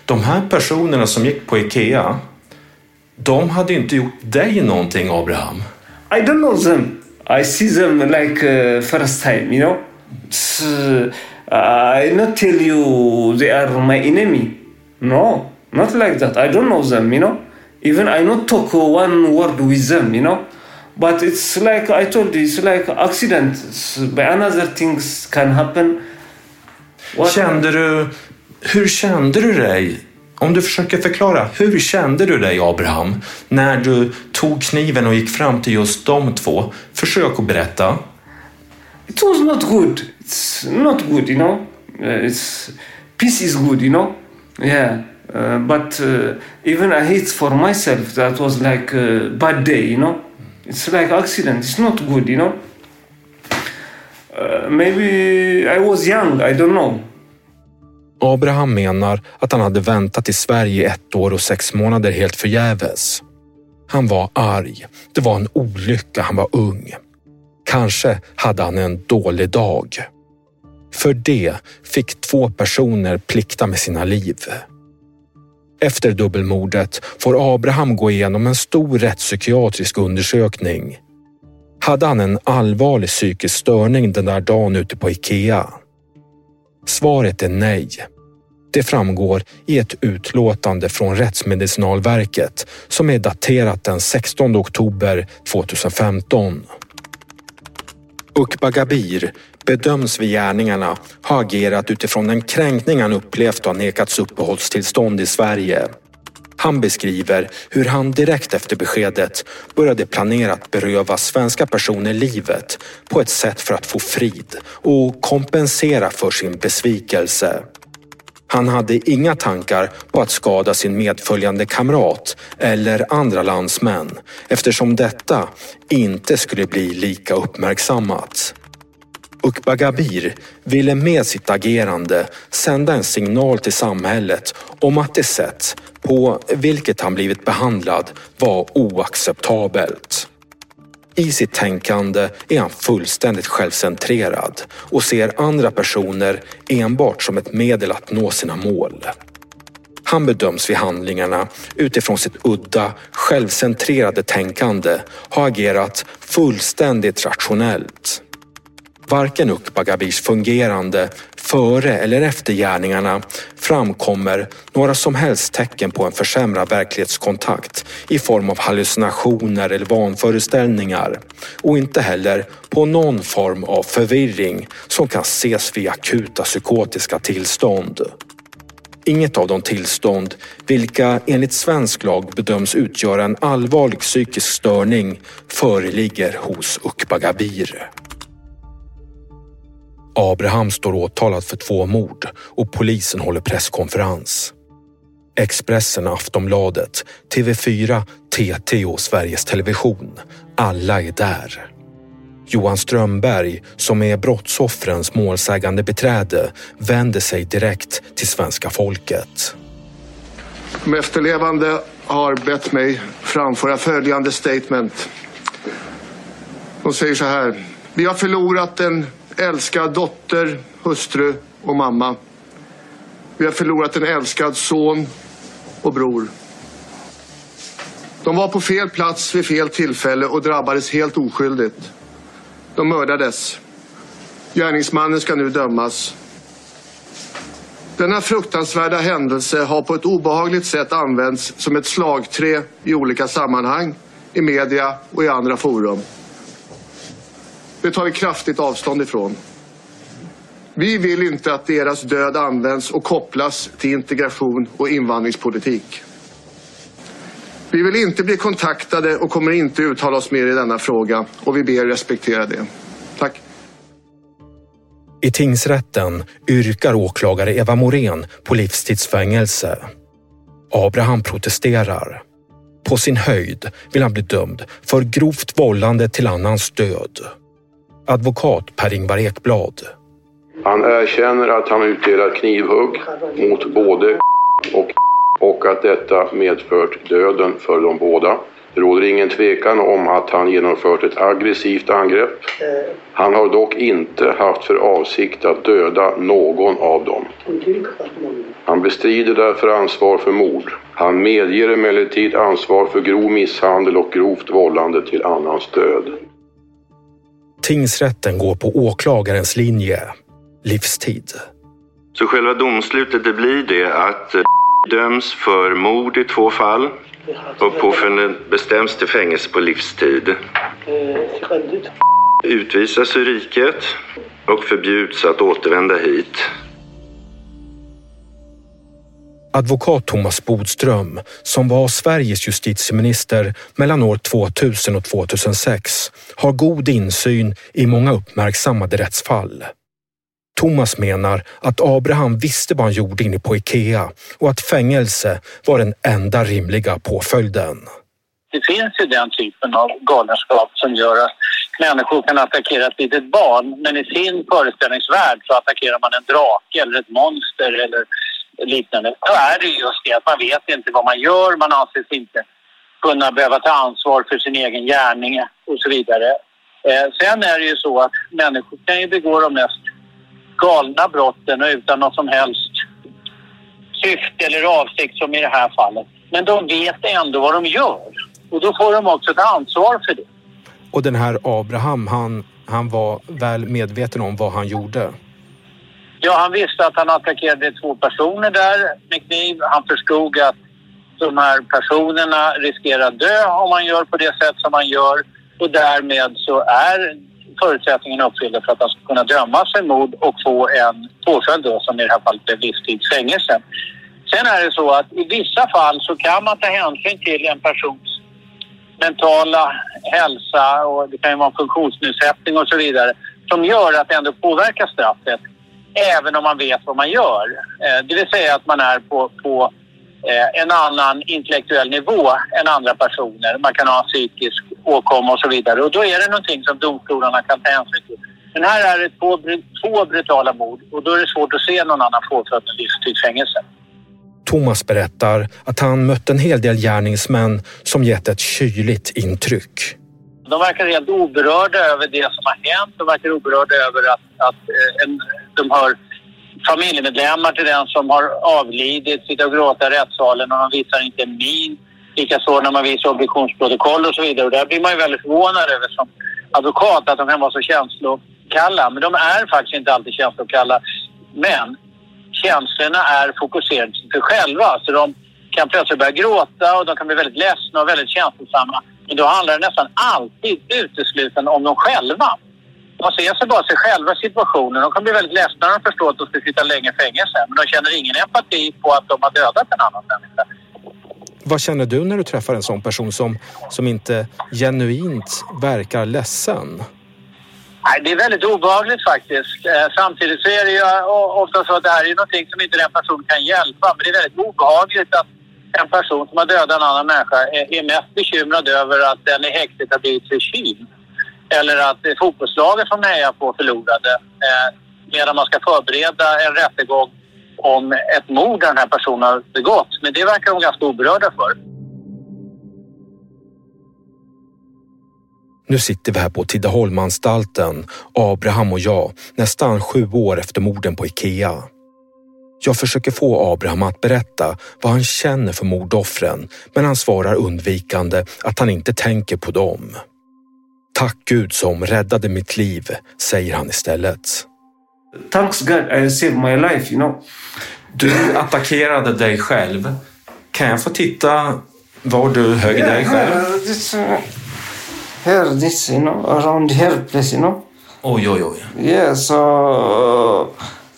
De här personerna som gick på IKEA, de hade inte gjort dig någonting, Abraham. I don't know them. I see them like uh, first time, you know. Uh, I not tell you they are my enemy. No, not like that. I don't know them, you know. Even I not talk one word with them, you know. But it's like I told you, it's like accident. By another things can happen. What- Kände du, hur kände du dig? Om du försöker förklara, hur kände du dig Abraham när du tog kniven och gick fram till just de två? Försök att berätta. it was not good. It's not good, you know. Uh, it's peace is good, you know. Yeah, uh, but uh, even I hate for myself. That was like a bad day, you know. It's like accident. It's not good, you know. Uh, maybe I was young. I don't know. Abraham menar att han hade väntat i Sverige i ett år och sex månader helt förgäves. Han var arg. Det var en olycka. Han var ung. Kanske hade han en dålig dag. För det fick två personer plikta med sina liv. Efter dubbelmordet får Abraham gå igenom en stor rättspsykiatrisk undersökning. Hade han en allvarlig psykisk störning den där dagen ute på Ikea? Svaret är nej. Det framgår i ett utlåtande från Rättsmedicinalverket som är daterat den 16 oktober 2015. Ukba Gabir bedöms vid gärningarna ha agerat utifrån en kränkning han upplevt och nekats uppehållstillstånd i Sverige. Han beskriver hur han direkt efter beskedet började planera att beröva svenska personer livet på ett sätt för att få frid och kompensera för sin besvikelse. Han hade inga tankar på att skada sin medföljande kamrat eller andra landsmän eftersom detta inte skulle bli lika uppmärksammat. Ukba Gabir ville med sitt agerande sända en signal till samhället om att det sätt på vilket han blivit behandlad var oacceptabelt. I sitt tänkande är han fullständigt självcentrerad och ser andra personer enbart som ett medel att nå sina mål. Han bedöms vid handlingarna utifrån sitt udda, självcentrerade tänkande ha agerat fullständigt rationellt. Varken Ukba Gabirs fungerande före eller efter gärningarna framkommer några som helst tecken på en försämrad verklighetskontakt i form av hallucinationer eller vanföreställningar och inte heller på någon form av förvirring som kan ses vid akuta psykotiska tillstånd. Inget av de tillstånd vilka enligt svensk lag bedöms utgöra en allvarlig psykisk störning föreligger hos Ukba Gabir. Abraham står åtalad för två mord och polisen håller presskonferens. Expressen, Aftonbladet, TV4, TT och Sveriges Television. Alla är där. Johan Strömberg, som är brottsoffrens målsägande beträde, vänder sig direkt till svenska folket. De efterlevande har bett mig framföra följande statement. De säger så här. Vi har förlorat en älskad dotter, hustru och mamma. Vi har förlorat en älskad son och bror. De var på fel plats vid fel tillfälle och drabbades helt oskyldigt. De mördades. Gärningsmannen ska nu dömas. Denna fruktansvärda händelse har på ett obehagligt sätt använts som ett slagträ i olika sammanhang, i media och i andra forum. Det tar vi kraftigt avstånd ifrån. Vi vill inte att deras död används och kopplas till integration och invandringspolitik. Vi vill inte bli kontaktade och kommer inte uttala oss mer i denna fråga och vi ber respektera det. Tack. I tingsrätten yrkar åklagare Eva Morén på livstidsfängelse. Abraham protesterar. På sin höjd vill han bli dömd för grovt vållande till annans död. Advokat Per-Ingvar Ekblad. Han erkänner att han utdelat knivhugg mot både och och att detta medfört döden för de båda. Det råder ingen tvekan om att han genomfört ett aggressivt angrepp. Han har dock inte haft för avsikt att döda någon av dem. Han bestrider därför ansvar för mord. Han medger emellertid ansvar för grov misshandel och grovt vållande till annans död. Tingsrätten går på åklagarens linje. Livstid. Så själva domslutet det blir det att eh, döms för mord i två fall och påföljden bestäms till fängelse på livstid. Utvisas ur riket och förbjuds att återvända hit. Advokat Thomas Bodström, som var Sveriges justitieminister mellan år 2000 och 2006, har god insyn i många uppmärksammade rättsfall. Thomas menar att Abraham visste vad han gjorde inne på Ikea och att fängelse var den enda rimliga påföljden. Det finns ju den typen av galenskap som gör att människor kan attackera ett litet barn men i sin föreställningsvärld så attackerar man en drake eller ett monster eller liknande. Då är det just det att man vet inte vad man gör, man anses inte kunna behöva ta ansvar för sin egen gärning och så vidare. Eh, sen är det ju så att människor kan ju begå de mest galna brotten och utan något som helst syfte eller avsikt som i det här fallet. Men de vet ändå vad de gör och då får de också ett ansvar för det. Och den här Abraham, han, han var väl medveten om vad han gjorde? Ja, han visste att han attackerade två personer där med kniv. Han förstod att de här personerna riskerar att dö om man gör på det sätt som man gör och därmed så är förutsättningarna uppfyllda för att han ska kunna dömas för mord och få en påföljd då, som i det här fallet blev livstids fängelse. Sen är det så att i vissa fall så kan man ta hänsyn till en persons mentala hälsa och det kan ju vara en funktionsnedsättning och så vidare som gör att det ändå påverkar straffet även om man vet vad man gör. Eh, det vill säga att man är på, på eh, en annan intellektuell nivå än andra personer. Man kan ha psykisk åkomma och så vidare. Och då är det någonting som domstolarna kan ta hänsyn till. Men här är det två, två brutala mord och då är det svårt att se någon annan påföljd än livstids fängelse. Thomas berättar att han mött en hel del gärningsmän som gett ett kyligt intryck. De verkar helt oberörda över det som har hänt. De verkar oberörda över att, att eh, en, de har familjemedlemmar till den som har avlidit sitta och gråta i rättssalen och de visar inte en min. Likaså när man visar obduktionsprotokoll och så vidare. Och där blir man ju väldigt förvånad över som advokat att de kan vara så känslokalla. Men de är faktiskt inte alltid känslokalla. Men känslorna är fokuserade till sig själva. Så de kan plötsligt börja gråta och de kan bli väldigt ledsna och väldigt känslosamma. Men då handlar det nästan alltid uteslutande om dem själva. De ser sig bara sig själva i situationen. De kan bli väldigt ledsna när de förstår att de ska sitta länge i fängelse. Men de känner ingen empati på att de har dödat en annan människa. Vad känner du när du träffar en sån person som, som inte genuint verkar ledsen? Nej, det är väldigt obehagligt faktiskt. Eh, samtidigt så är det ju ofta så att det här är någonting som inte den personen kan hjälpa. Men det är väldigt obehagligt att en person som har dödat en annan människa är mest bekymrad över att den i häktet har blivit förkyld. Eller att fotbollslaget som hejar på förlorade. Eh, medan man ska förbereda en rättegång om ett mord den här personen har begått. Men det verkar de ganska oberörda för. Nu sitter vi här på Tidaholmanstalten, Abraham och jag, nästan sju år efter morden på Ikea. Jag försöker få Abraham att berätta vad han känner för mordoffren, men han svarar undvikande att han inte tänker på dem. Tack Gud som räddade mitt liv, säger han istället. Thanks God I saved my life, you know. Du attackerade dig själv. Kan jag få titta var du högg dig själv? Here, this, uh, here, this, you know, around here place, you know. Oj, oj, oj. Yeah, so uh,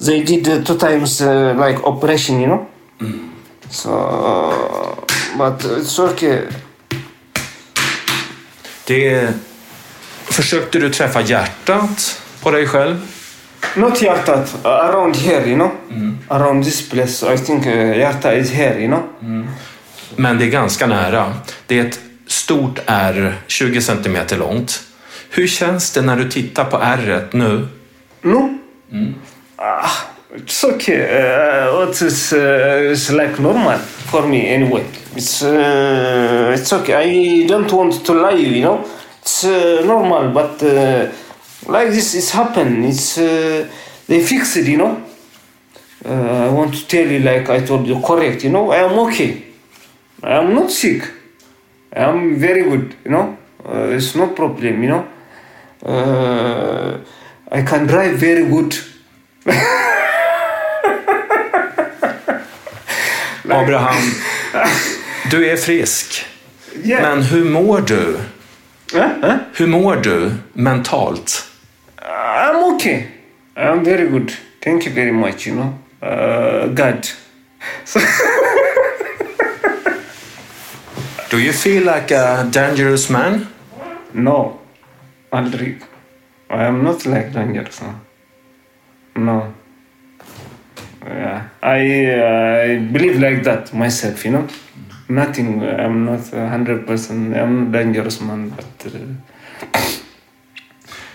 they did uh, two times uh, like operation, you know. So, but it's okay. Det... Försökte du träffa hjärtat på dig själv? Not hjärtat, around here, you know. Around this place, I think uh, hjärta is here, you know. Men det är ganska nära. Det är ett stort R, 20 centimeter långt. Hur känns det när du tittar på ärret nu? No? Ah, it's okay. Uh, what is uh, it's like normal for me anyway. It's uh, it's okay. I don't want to lie, you know. It's uh, normal, but uh, like this, it's happened. It's uh, they fix it, you know. Uh, I want to tell you, like I told you, correct. You know, I am okay. I am not sick. I am very good. You know, uh, it's no problem. You know, uh, I can drive very good. (laughs) Abraham, du är frisk. Yeah. Men hur mår du? Hur mår du mentalt? I'm okay. I'm very good. Thank you very much. You know, uh, God. So Do you feel like a dangerous man? no, aldrig. I am not like dangerous. No. no. Yeah, I I believe like that myself. You know, nothing. I'm not a hundred percent. I'm dangerous man, but. Uh,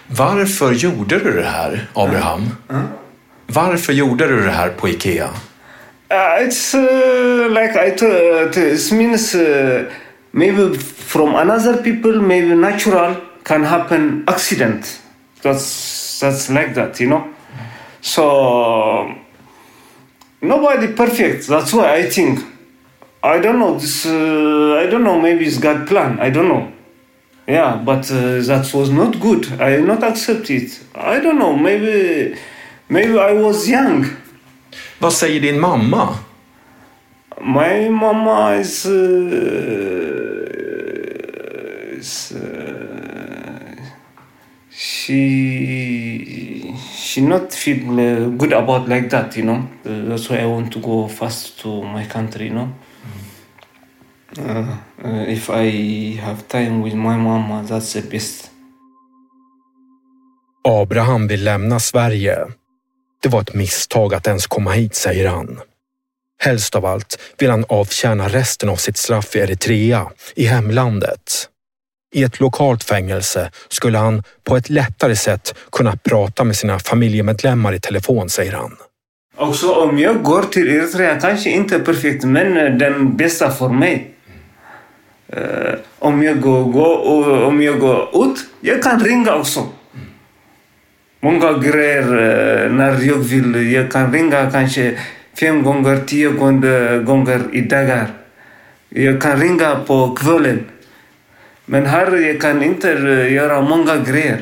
Varför gjorde du det här, Abraham? Varför gjorde du det här på Ikea? Uh, it's uh, like I. Uh, it means uh, maybe from another people, maybe natural can happen accident. That's that's like that, you know. So nobody perfect. That's why I think. I don't know. This uh, I don't know. Maybe it's God plan. I don't know. Yeah, but uh, that was not good. I not accept it. I don't know. Maybe maybe I was young. Vad säger din mamma? My mama is, uh, is uh, she she not feel uh, good about like that, you know. Uh, that's why I want to go fast to my country, you know. Uh, uh, if I have time with my mama, that's the best. Abraham vill lämna Sverige. Det var ett misstag att ens komma hit, säger han. Helst av allt vill han avtjäna resten av sitt straff i Eritrea, i hemlandet. I ett lokalt fängelse skulle han på ett lättare sätt kunna prata med sina familjemedlemmar i telefon, säger han. Också om jag går till Eritrea, kanske inte perfekt, men eh, den bästa för mig. Uh, om, jag går, går, och om jag går ut, jag kan ringa också. Många grejer uh, när jag vill. Jag kan ringa kanske fem gånger, tio gånger, gånger i dagar. Jag kan ringa på kvällen. Men här jag kan inte eh, göra många grejer.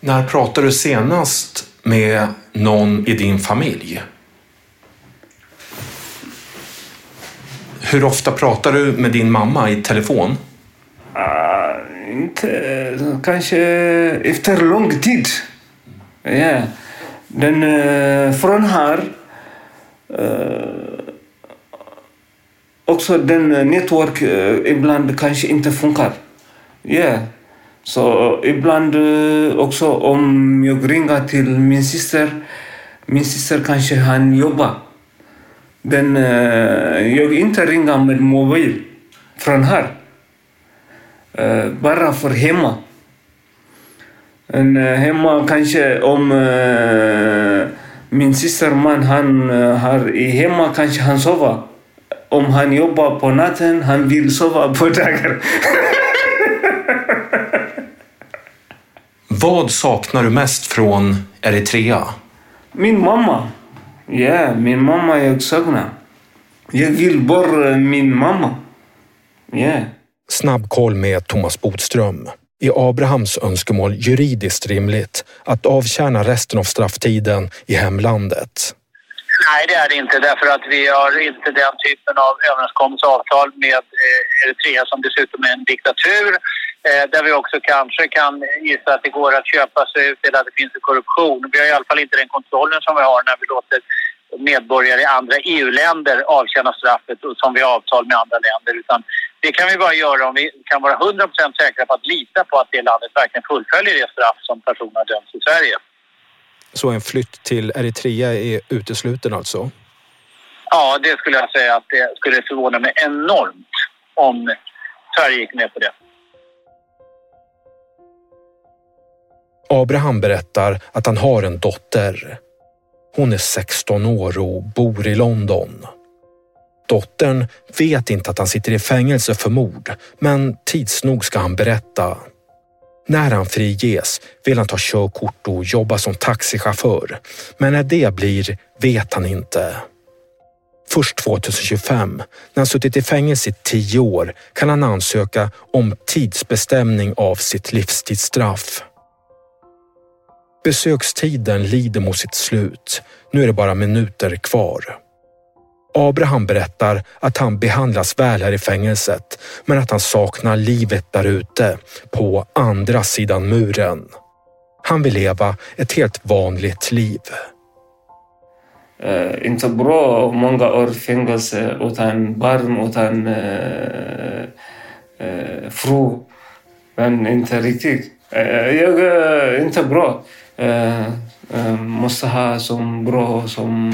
När pratade du senast med någon i din familj? Hur ofta pratar du med din mamma i telefon? Uh, inte, kanske efter lång tid. Ja. Den, uh, från här Uh, också den nätverk uh, eh, ibland kanske inte funkar. Ja. Så ibland också om jag ringer till min syster, min syster kanske han jobbar. Den, eh, jag inte ringer med mobil från här. Eh, bara för hemma. En, eh, hemma kanske om min syster man han har i hemma kanske han sover. Om han jobbar på natten, han vill sova på (laughs) dagar. Vad saknar du mest från Eritrea? Min mamma. Ja, min mamma jag saknar. Jag vill bara min mamma. Ja. Snabb koll med Thomas Bodström. är Abrahams önskemål juridiskt rimligt att avtjäna resten av strafftiden i hemlandet? Nej, det är det inte därför att vi har inte den typen av överenskommelse och avtal med eh, Eritrea som dessutom är en diktatur eh, där vi också kanske kan gissa att det går att köpa sig ut eller att det finns korruption. Vi har i alla fall inte den kontrollen som vi har när vi låter medborgare i andra EU-länder avtjäna straffet som vi har avtal med andra länder. Utan det kan vi bara göra om vi kan vara 100% säkra på att lita på att det landet verkligen fullföljer det straff som personen har dömts i Sverige. Så en flytt till Eritrea är utesluten alltså? Ja, det skulle jag säga att det skulle förvåna mig enormt om Sverige gick med på det. Abraham berättar att han har en dotter. Hon är 16 år och bor i London. Dottern vet inte att han sitter i fängelse för mord, men tids nog ska han berätta. När han friges vill han ta körkort och jobba som taxichaufför. Men när det blir vet han inte. Först 2025, när han suttit i fängelse i tio år, kan han ansöka om tidsbestämning av sitt livstidsstraff. Besökstiden lider mot sitt slut. Nu är det bara minuter kvar. Abraham berättar att han behandlas väl här i fängelset, men att han saknar livet där ute, på andra sidan muren. Han vill leva ett helt vanligt liv. Uh, inte bra många år fängelse utan barn, utan uh, eh, uh, eh, fru. Men inte riktigt. jag är inte bra måste ha som bra som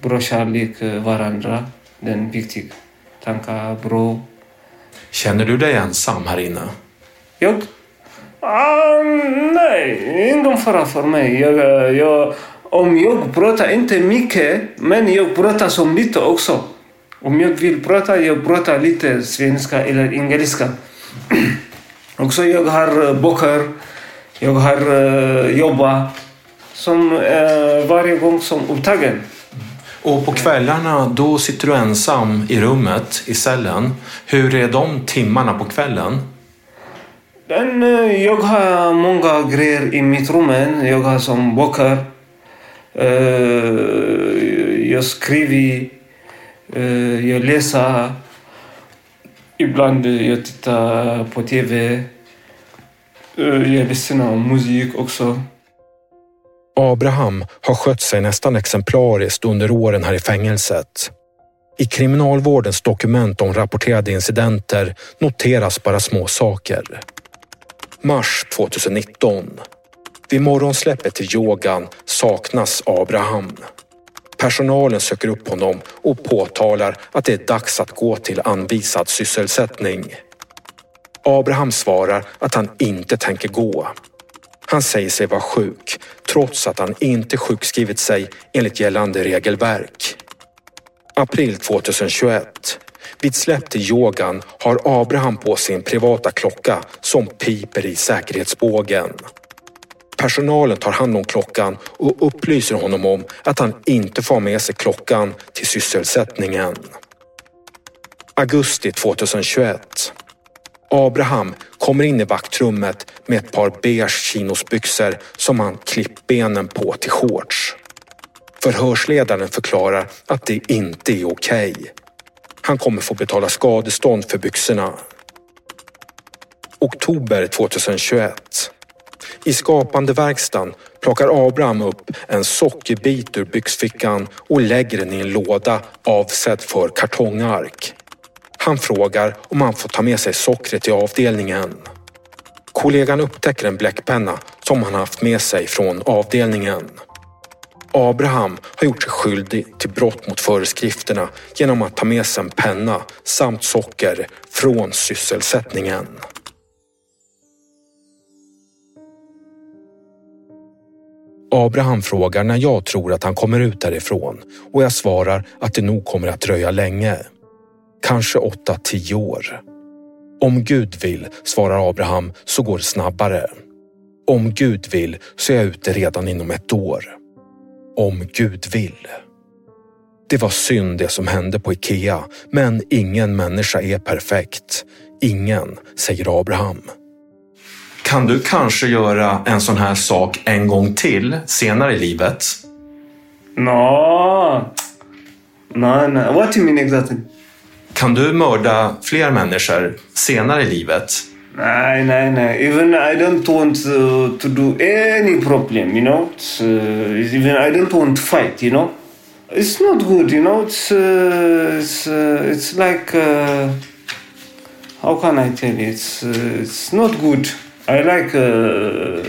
bra kärlek varandra. Den är viktig. Tankar bra. Känner du dig ensam här inne? Jag? Ah, nej, ingen fara för mig. Jag, jag, om jag pratar inte mycket, men jag pratar som lite också. Om jag vill prata, jag pratar lite svenska eller engelska. (clears throat) också jag har böcker, jag har uh, jobbat som uh, varje gång som upptagen. Och på kvällarna då sitter du ensam i rummet, i cellen. Hur är de timmarna på kvällen? Den, eh, jag har många grejer i mitt rum. Jag har som böcker. Jag skriver. Jag läser. Ibland jag tittar på TV. Eh, jag lyssnar på musik också. Abraham har skött sig nästan exemplariskt under åren här i fängelset. I kriminalvårdens dokument om rapporterade incidenter noteras bara små saker. Mars 2019. Vid morgonsläppet till yogan saknas Abraham. Personalen söker upp honom och påtalar att det är dags att gå till anvisad sysselsättning. Abraham svarar att han inte tänker gå. Han säger sig vara sjuk trots att han inte sjukskrivit sig enligt gällande regelverk. April 2021. Vid släpp till yogan har Abraham på sin privata klocka som piper i säkerhetsbågen. Personalen tar hand om klockan och upplyser honom om att han inte får med sig klockan till sysselsättningen. Augusti 2021. Abraham kommer in i vaktrummet med ett par beige chinosbyxor som han klippt benen på till shorts. Förhörsledaren förklarar att det inte är okej. Okay. Han kommer få betala skadestånd för byxorna. Oktober 2021. I skapande verkstan plockar Abraham upp en sockerbit ur byxfickan och lägger den i en låda avsedd för kartongark. Han frågar om han får ta med sig sockret till avdelningen. Kollegan upptäcker en bläckpenna som han haft med sig från avdelningen. Abraham har gjort sig skyldig till brott mot föreskrifterna genom att ta med sig en penna samt socker från sysselsättningen. Abraham frågar när jag tror att han kommer ut därifrån och jag svarar att det nog kommer att dröja länge. Kanske 8-10 år. Om Gud vill, svarar Abraham, så går det snabbare. Om Gud vill så är jag ute redan inom ett år. Om Gud vill. Det var synd det som hände på Ikea, men ingen människa är perfekt. Ingen, säger Abraham. Kan du kanske göra en sån här sak en gång till senare i livet? No. No, no. What do you mean exactly? Kan du mörda fler människor senare i livet? Nej, nej, nej. Even I don't want uh, to do any problem, you know. It's, uh, even I don't want to fight, you know. It's not good, you know. It's uh, it's uh, it's like uh, how can I tell you? It's uh, it's not good. I like uh,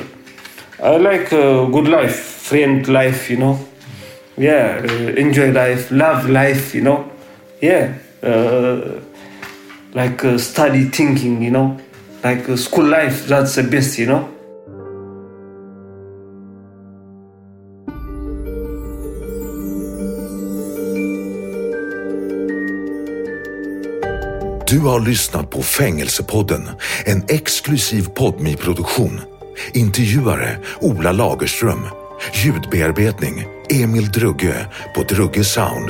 I like uh, good life, friend life, you know. Yeah, uh, enjoy life, love life, you know. Yeah, Uh, like uh, study thinking, you know. Like uh, school life, that's the best, you know. Du har lyssnat på Fängelsepodden, en exklusiv podmi produktion Intervjuare Ola Lagerström. Ljudbearbetning Emil Drugge på Drugge Sound.